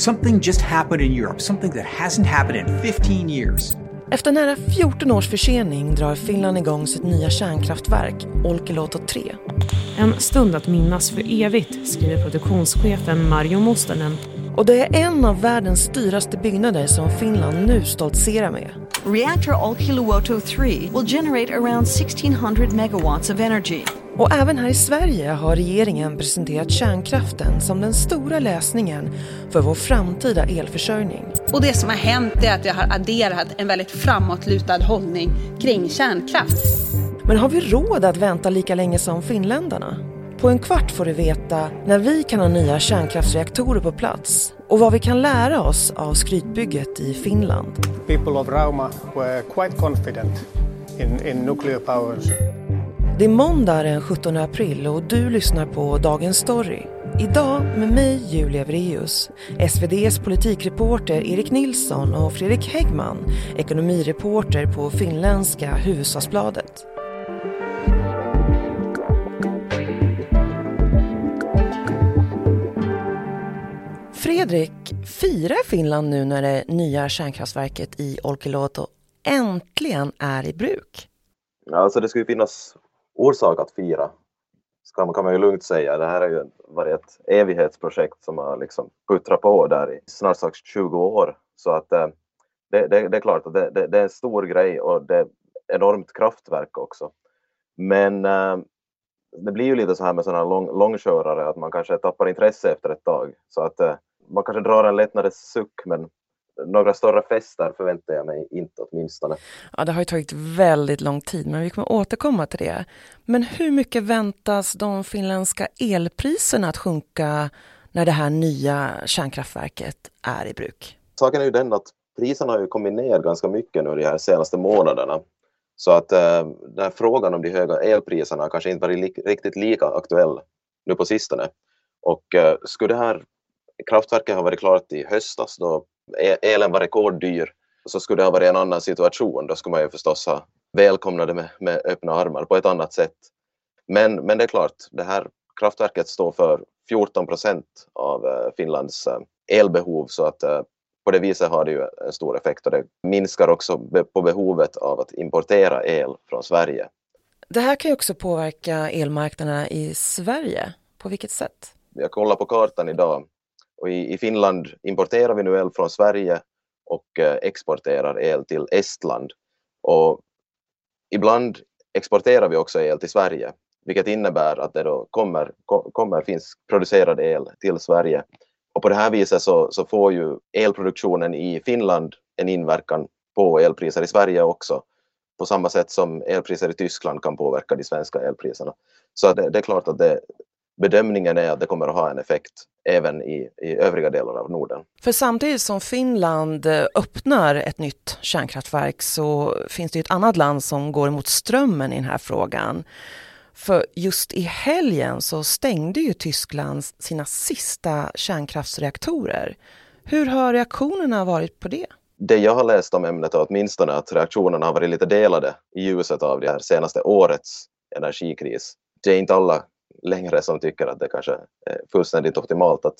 Something just happened in Europe, something that hasn't happened in 15 years. Efter nära 14 års försening drar Finland igång sitt nya kärnkraftverk, Olkiluoto 3. En stund att minnas för evigt, skriver produktionschefen Mario Mustonen. Och det är en av världens dyraste byggnader som Finland nu stoltserar med. Reactor Olkiluoto 3 will generate around 1600 megawatts of energy. Och även här i Sverige har regeringen presenterat kärnkraften som den stora lösningen för vår framtida elförsörjning. Och det som har hänt är att jag har adderat en väldigt framåtlutad hållning kring kärnkraft. Men har vi råd att vänta lika länge som finländarna? På en kvart får du veta när vi kan ha nya kärnkraftsreaktorer på plats och vad vi kan lära oss av skrytbygget i Finland. People of Rauma were quite confident in, in nuclear powers. Det är måndag den 17 april och du lyssnar på Dagens Story. Idag med mig Julia Vreus, SVDs politikreporter Erik Nilsson och Fredrik Häggman, ekonomireporter på finländska Hufvudstadsbladet. Fredrik, firar Finland nu när det nya kärnkraftverket i Olkiluoto äntligen är i bruk? Alltså det ska ju finnas orsak att fira, ska man, kan man ju lugnt säga. Det här har ju varit ett evighetsprojekt som har liksom puttrat på där i snart sagt 20 år. Så att eh, det, det, det, är klart att det, det, är en stor grej och det är enormt kraftverk också. Men eh, det blir ju lite så här med sådana lång, långkörare att man kanske tappar intresse efter ett tag. Så att eh, man kanske drar en lättnadens suck men några större fester förväntar jag mig inte åtminstone. Ja, det har ju tagit väldigt lång tid, men vi kommer återkomma till det. Men hur mycket väntas de finländska elpriserna att sjunka när det här nya kärnkraftverket är i bruk? Saken är ju den att priserna har ju kommit ner ganska mycket nu de här senaste månaderna. Så att eh, den här frågan om de höga elpriserna kanske inte varit li riktigt lika aktuell nu på sistone. Och eh, skulle det här kraftverket ha varit klart i höstas då elen var rekorddyr så skulle det ha varit en annan situation. Då skulle man ju förstås ha välkomnat det med, med öppna armar på ett annat sätt. Men, men det är klart, det här kraftverket står för 14 procent av eh, Finlands eh, elbehov så att eh, på det viset har det ju en stor effekt och det minskar också på behovet av att importera el från Sverige. Det här kan ju också påverka elmarknaderna i Sverige. På vilket sätt? Jag kollar på kartan idag och i, i Finland importerar vi nu el från Sverige och eh, exporterar el till Estland. Och ibland exporterar vi också el till Sverige, vilket innebär att det då kommer, kommer finns producerad el till Sverige. Och på det här viset så, så får ju elproduktionen i Finland en inverkan på elpriser i Sverige också på samma sätt som elpriser i Tyskland kan påverka de svenska elpriserna. Så det, det är klart att det, bedömningen är att det kommer att ha en effekt även i, i övriga delar av Norden. För samtidigt som Finland eh, öppnar ett nytt kärnkraftverk så finns det ett annat land som går emot strömmen i den här frågan. För just i helgen så stängde ju Tyskland sina sista kärnkraftsreaktorer. Hur har reaktionerna varit på det? Det jag har läst om ämnet är åtminstone att reaktionerna har varit lite delade i ljuset av det här senaste årets energikris. Det är inte alla längre som tycker att det kanske är fullständigt optimalt att,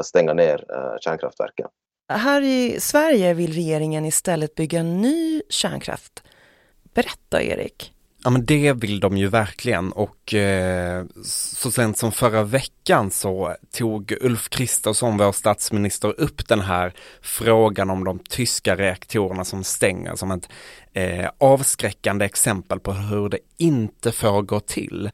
att stänga ner eh, kärnkraftverken. Här i Sverige vill regeringen istället bygga ny kärnkraft. Berätta Erik. Ja men det vill de ju verkligen och eh, så sent som förra veckan så tog Ulf Kristersson, vår statsminister, upp den här frågan om de tyska reaktorerna som stänger som ett eh, avskräckande exempel på hur det inte får gå till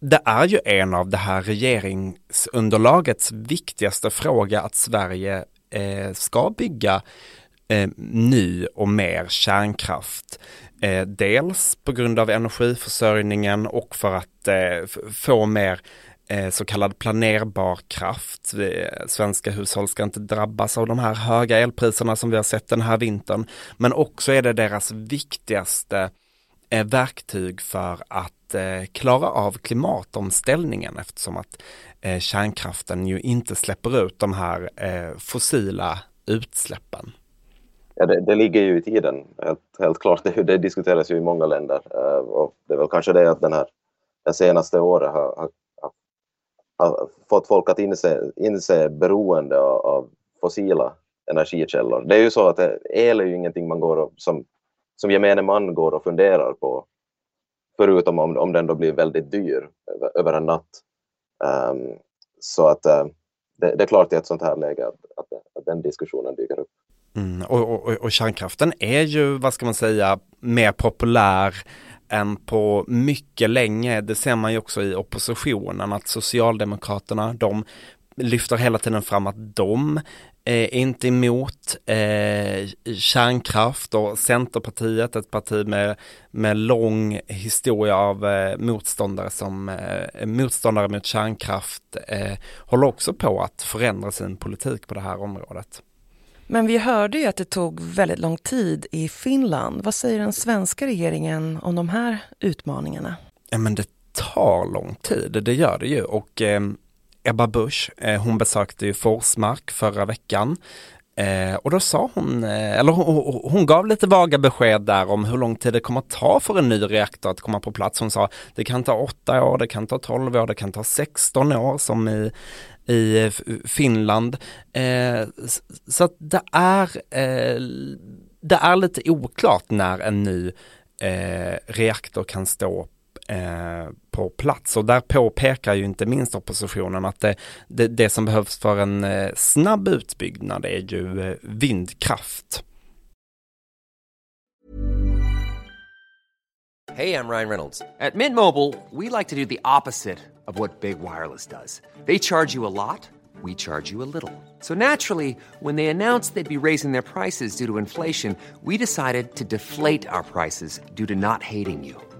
det är ju en av det här regeringsunderlagets viktigaste fråga att Sverige eh, ska bygga eh, ny och mer kärnkraft. Eh, dels på grund av energiförsörjningen och för att eh, få mer eh, så kallad planerbar kraft. Svenska hushåll ska inte drabbas av de här höga elpriserna som vi har sett den här vintern. Men också är det deras viktigaste verktyg för att eh, klara av klimatomställningen eftersom att eh, kärnkraften ju inte släpper ut de här eh, fossila utsläppen. Ja, det, det, ligger ju i tiden, helt, helt klart. Det, det, diskuteras ju i många länder. Uh, och det är väl kanske det att den här det senaste året har, har, har, fått folk att inse, inse beroende av, av fossila energikällor. Det är ju så att eh, el är ju ingenting man går och, som, som gemene man går och funderar på, förutom om, om den då blir väldigt dyr över, över en natt. Um, så att uh, det, det, är klart i ett sånt här läge att, att, att den diskussionen dyker upp. Mm, och, och, och kärnkraften är ju, vad ska man säga, mer populär än på mycket länge. Det ser man ju också i oppositionen att Socialdemokraterna, de lyfter hela tiden fram att de är inte emot eh, kärnkraft och Centerpartiet, ett parti med, med lång historia av eh, motståndare som eh, motståndare mot kärnkraft, eh, håller också på att förändra sin politik på det här området. Men vi hörde ju att det tog väldigt lång tid i Finland. Vad säger den svenska regeringen om de här utmaningarna? Ja, men det tar lång tid, det gör det ju och eh, Ebba Busch, eh, hon besökte ju Forsmark förra veckan eh, och då sa hon, eh, eller hon, hon, gav lite vaga besked där om hur lång tid det kommer att ta för en ny reaktor att komma på plats. Hon sa det kan ta åtta år, det kan ta tolv år, det kan ta 16 år som i, i Finland. Så att det är, det är lite oklart när en ny reaktor kan stå eh, på plats och där påpekar ju inte minst oppositionen att det, det, det som behövs för en eh, snabb utbyggnad är ju eh, vindkraft. Hej, jag Ryan Reynolds. At Mint Mobile, we like to do the opposite of what Big Wireless does. They charge you a lot, we charge you a little. So naturally, when they announced they'd be raising their prices due to inflation, we decided to deflate our prices due to not hating you.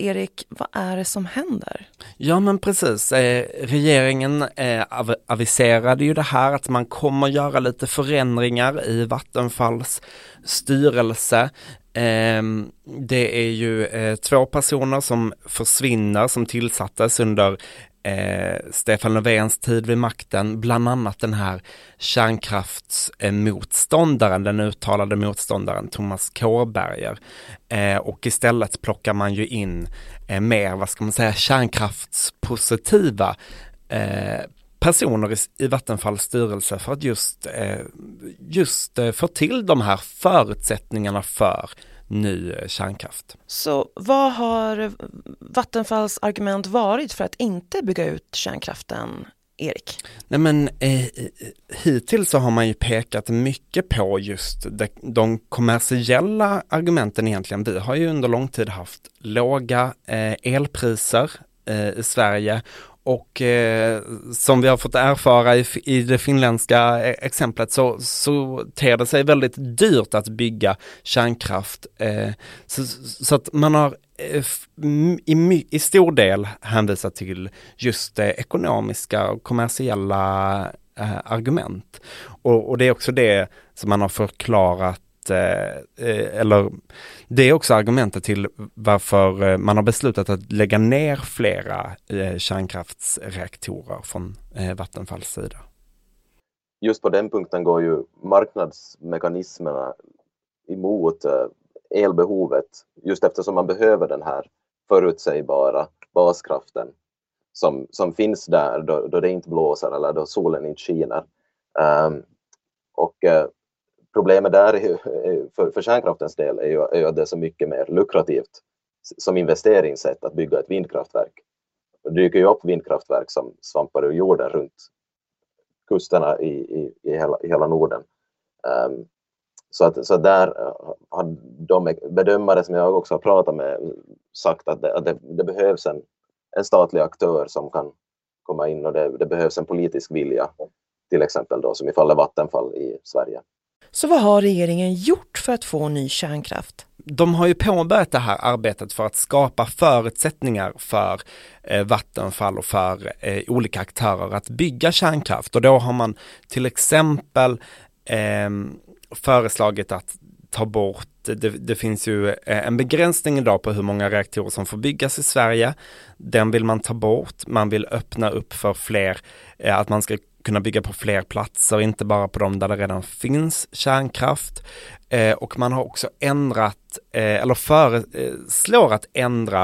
Erik, vad är det som händer? Ja men precis, eh, regeringen eh, av aviserade ju det här att man kommer göra lite förändringar i Vattenfalls styrelse. Eh, det är ju eh, två personer som försvinner som tillsattes under eh, Stefan Löfvens tid vid makten, bland annat den här kärnkraftsmotståndaren, den uttalade motståndaren Thomas Kåberger. Eh, och istället plockar man ju in eh, mer, vad ska man säga, kärnkraftspositiva eh, personer i, i Vattenfalls styrelse för att just, eh, just eh, få till de här förutsättningarna för ny kärnkraft. Så vad har Vattenfalls argument varit för att inte bygga ut kärnkraften Erik? Nej men eh, hittills så har man ju pekat mycket på just de, de kommersiella argumenten egentligen. Vi har ju under lång tid haft låga eh, elpriser eh, i Sverige och eh, som vi har fått erfara i, i det finländska eh, exemplet så, så ter det sig väldigt dyrt att bygga kärnkraft. Eh, så, så, att man har eh, i, i stor del hänvisat till just det ekonomiska och kommersiella eh, argument. Och, och det är också det som man har förklarat Eh, eh, eller det är också argumentet till varför eh, man har beslutat att lägga ner flera eh, kärnkraftsreaktorer från Vattenfalls sida. Just på den punkten går ju marknadsmekanismerna emot elbehovet just eftersom man behöver den här förutsägbara baskraften som, som finns där då, då det inte blåser eller då solen inte skiner. Um, och problemet där eh, för, för kärnkraftens del är ju, är ju att det är så mycket mer lukrativt som investeringssätt att bygga ett vindkraftverk. Det dyker ju upp vindkraftverk som svampar ur jorden runt kusterna i, i, i, hela, i hela Norden. Um, så, att, så där eh, har de bedömare som jag också har pratat med sagt att det, att det, det behövs en, en statlig aktör som kan komma in och det, det behövs en politisk vilja, till exempel då som i fallet Vattenfall i Sverige. Så vad har regeringen gjort för att få ny kärnkraft? De har ju påbörjat det här arbetet för att skapa förutsättningar för eh, Vattenfall och för eh, olika aktörer att bygga kärnkraft och då har man till exempel eh, föreslagit att ta bort det, det, finns ju eh, en begränsning idag på hur många reaktorer som får byggas i Sverige. Den vill man ta bort. Man vill öppna upp för fler, eh, att man ska kunna bygga på fler platser, inte bara på de där det redan finns kärnkraft. Eh, och man har också ändrat, eh, eller föreslår eh, att ändra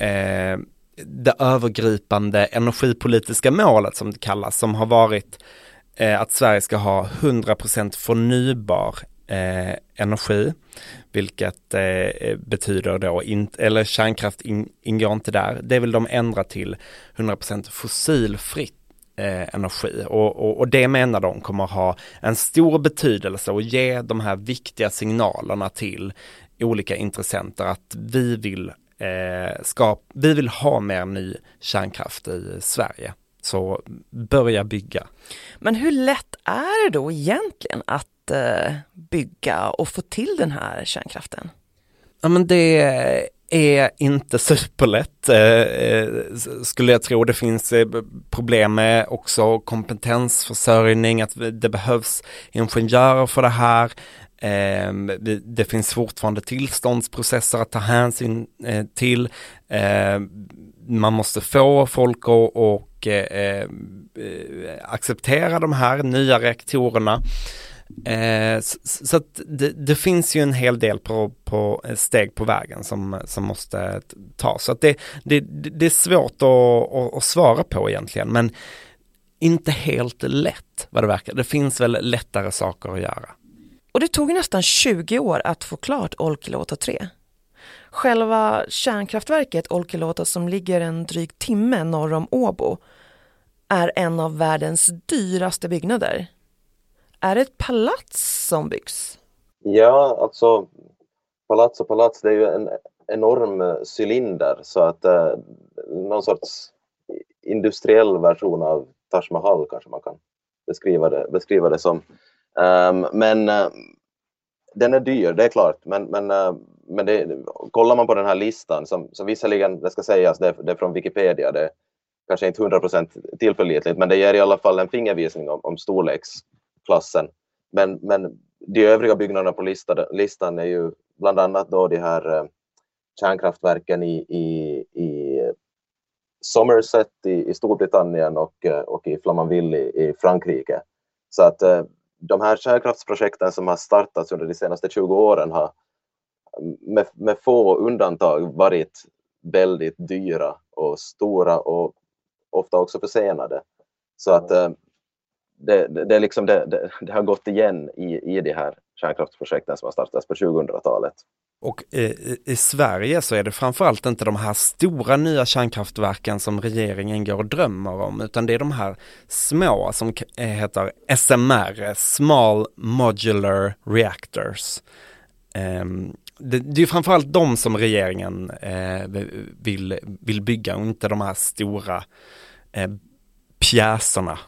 eh, det övergripande energipolitiska målet som det kallas, som har varit eh, att Sverige ska ha 100% förnybar eh, energi, vilket eh, eh, betyder då, in, eller kärnkraft in, ingår inte där, det vill de ändra till 100% fossilfritt eh, energi och, och, och, det menar de kommer ha en stor betydelse och ge de här viktiga signalerna till olika intressenter att vi vill, eh, ska, vi vill ha mer ny kärnkraft i Sverige. Så börja bygga. Men hur lätt är det då egentligen att eh, bygga och få till den här kärnkraften? Ja men det är inte superlätt eh, eh skulle jag tro. Det finns eh, problem med också kompetensförsörjning, att det behövs ingenjörer för det här. Ehm, det finns fortfarande tillståndsprocesser att ta hänsyn eh, till. Ehm, man måste få folk att acceptera de här nya reaktorerna. Eh, så, så att det, det, finns ju en hel del på, på eh, steg på vägen som, som måste tas. Så att det, det, det är svårt att, att, att, svara på egentligen, men inte helt lätt vad det verkar. Det finns väl lättare saker att göra. Och det tog nästan 20 år att få klart Olkiluoto 3. Själva kärnkraftverket Olkiluoto som ligger en dryg timme norr om Åbo är en av världens dyraste byggnader. Är det ett palats som byggs? Ja, alltså palats och palats, det är ju en enorm cylinder så att eh, någon sorts industriell version av Taj Mahal kanske man kan beskriva det, beskriva det som. Um, men uh, den är dyr, det är klart, men, men, uh, men det, kollar man på den här listan som, som visserligen, det ska sägas, det, det är från Wikipedia, det är kanske inte 100% tillförlitligt, men det ger i alla fall en fingervisning om, om storleks klassen. Men, men de övriga byggnaderna på listan, listan är ju bland annat då de här eh, kärnkraftverken i, i, i Somerset i, i Storbritannien och, eh, och i Flamanville i, i Frankrike. Så att eh, de här kärnkraftsprojekten som har startats under de senaste 20 åren har med, med få undantag varit väldigt dyra och stora och ofta också försenade. Så att eh, det, det, det, liksom det, det, det, har gått igen i, i de här kärnkraftsprojekten som har startats på 2000-talet. Och eh, i, i, Sverige så är det framförallt inte de här stora nya kärnkraftverken som regeringen går och drömmer om, utan det är de här små som eh, heter SMR, Small Modular Reactors. Um, det, det är framförallt de som regeringen eh, vill, vill bygga och inte de här stora eh, pjäserna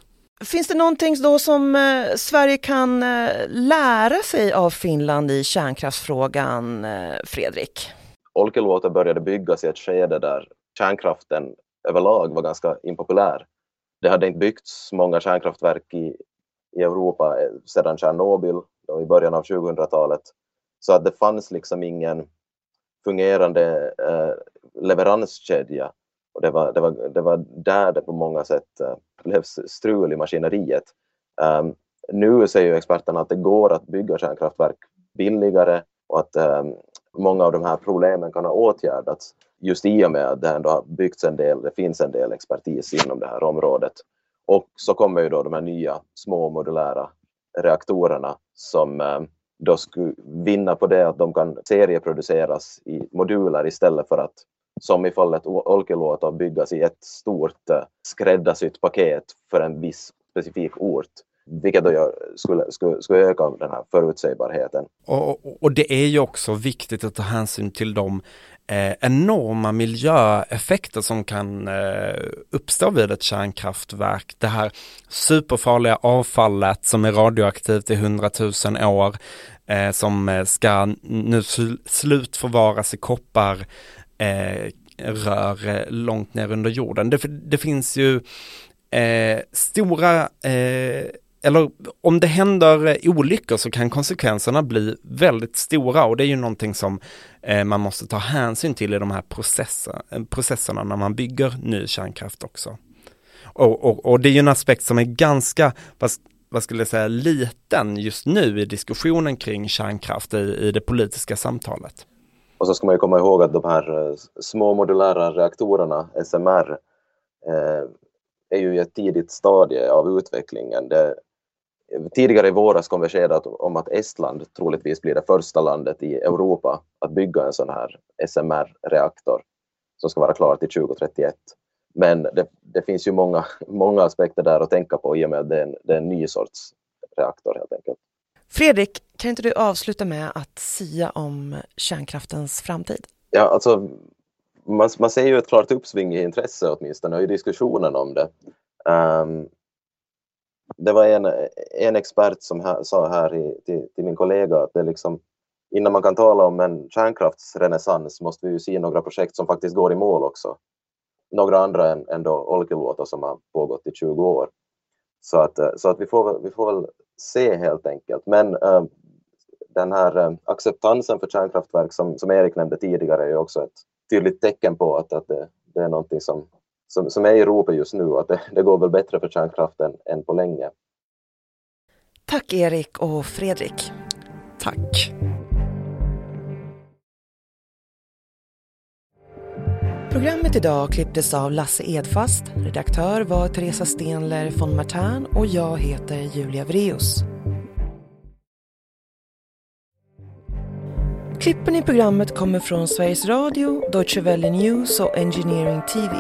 Finns det någonting då som eh, Sverige kan eh, lära sig av Finland i kärnkraftsfrågan, eh, Fredrik? Olkiluoto började byggas i ett skede där kärnkraften överlag var ganska impopulär. Det hade inte byggts många kärnkraftverk i, i Europa eh, sedan Tjernobyl i början av 2000-talet. Så att det fanns liksom ingen fungerande eh, leveranskedja och det var, det, var, det var där det på många sätt eh, blev strul i maskineriet. Um, nu säger ju experterna att det går att bygga kärnkraftverk billigare och att um, många av de här problemen kan ha åtgärdats just i och med att det ändå har byggts en del, det finns en del expertis inom det här området. Och så kommer ju då de här nya små modulära reaktorerna som um, då skulle vinna på det att de kan serieproduceras i moduler istället för att som i fallet Olkiluoto byggas i ett stort eh, skräddarsytt paket för en viss specifik ort vilket då gör, skulle, skulle, skulle öka den här förutsägbarheten. Och, och, det är ju också viktigt att ta hänsyn till de eh, enorma miljöeffekter som kan eh, uppstå vid ett kärnkraftverk. Det här superfarliga avfallet som är radioaktivt i hundratusen år eh, som eh, ska nu sl slutförvaras i koppar eh, rör eh, långt ner under jorden. Det, det finns ju eh, stora eh, eller om det händer eh, olyckor så kan konsekvenserna bli väldigt stora och det är ju någonting som eh, man måste ta hänsyn till i de här processer, eh, processerna när man bygger ny kärnkraft också. Och, och, och det är ju en aspekt som är ganska, vad, vad skulle jag säga, liten just nu i diskussionen kring kärnkraft i, i det politiska samtalet. Och så ska man ju komma ihåg att de här eh, små modulära reaktorerna, SMR, eh, är ju i ett tidigt stadie av utvecklingen. Det, tidigare i våras kom besked om att Estland troligtvis blir det första landet i Europa att bygga en sån här SMR-reaktor som ska vara klar till 2031. Men det, det, finns ju många, många aspekter där att tänka på i och med att det är en, det är en ny sorts reaktor helt enkelt. Fredrik, kan inte du avsluta med att sia om kärnkraftens framtid? Ja, alltså man, man ser ju ett klart uppsving i intresse åtminstone och i diskussionen om det. Um, det var en, en expert som här, sa här i, till, till, min kollega att det liksom, innan man kan tala om en kärnkraftsrenässans måste vi ju se några projekt som faktiskt går i mål också. Några andra än, än då Olkiluoto som har pågått i 20 år. Så att, eh, så att vi, får, vi får väl se helt enkelt. Men äh, den här äh, acceptansen för kärnkraftverk som, som Erik nämnde tidigare är ju också ett tydligt tecken på att, att det, det är någonting som, som, som är i ropet just nu att det, det går väl bättre för kärnkraften än på länge. Tack Erik och Fredrik. Tack. Programmet idag klipptes av Lasse Edfast, redaktör var Teresa Stenler von Martern och jag heter Julia Vreus. Klippen i programmet kommer från Sveriges Radio, Deutsche Welle News och Engineering TV.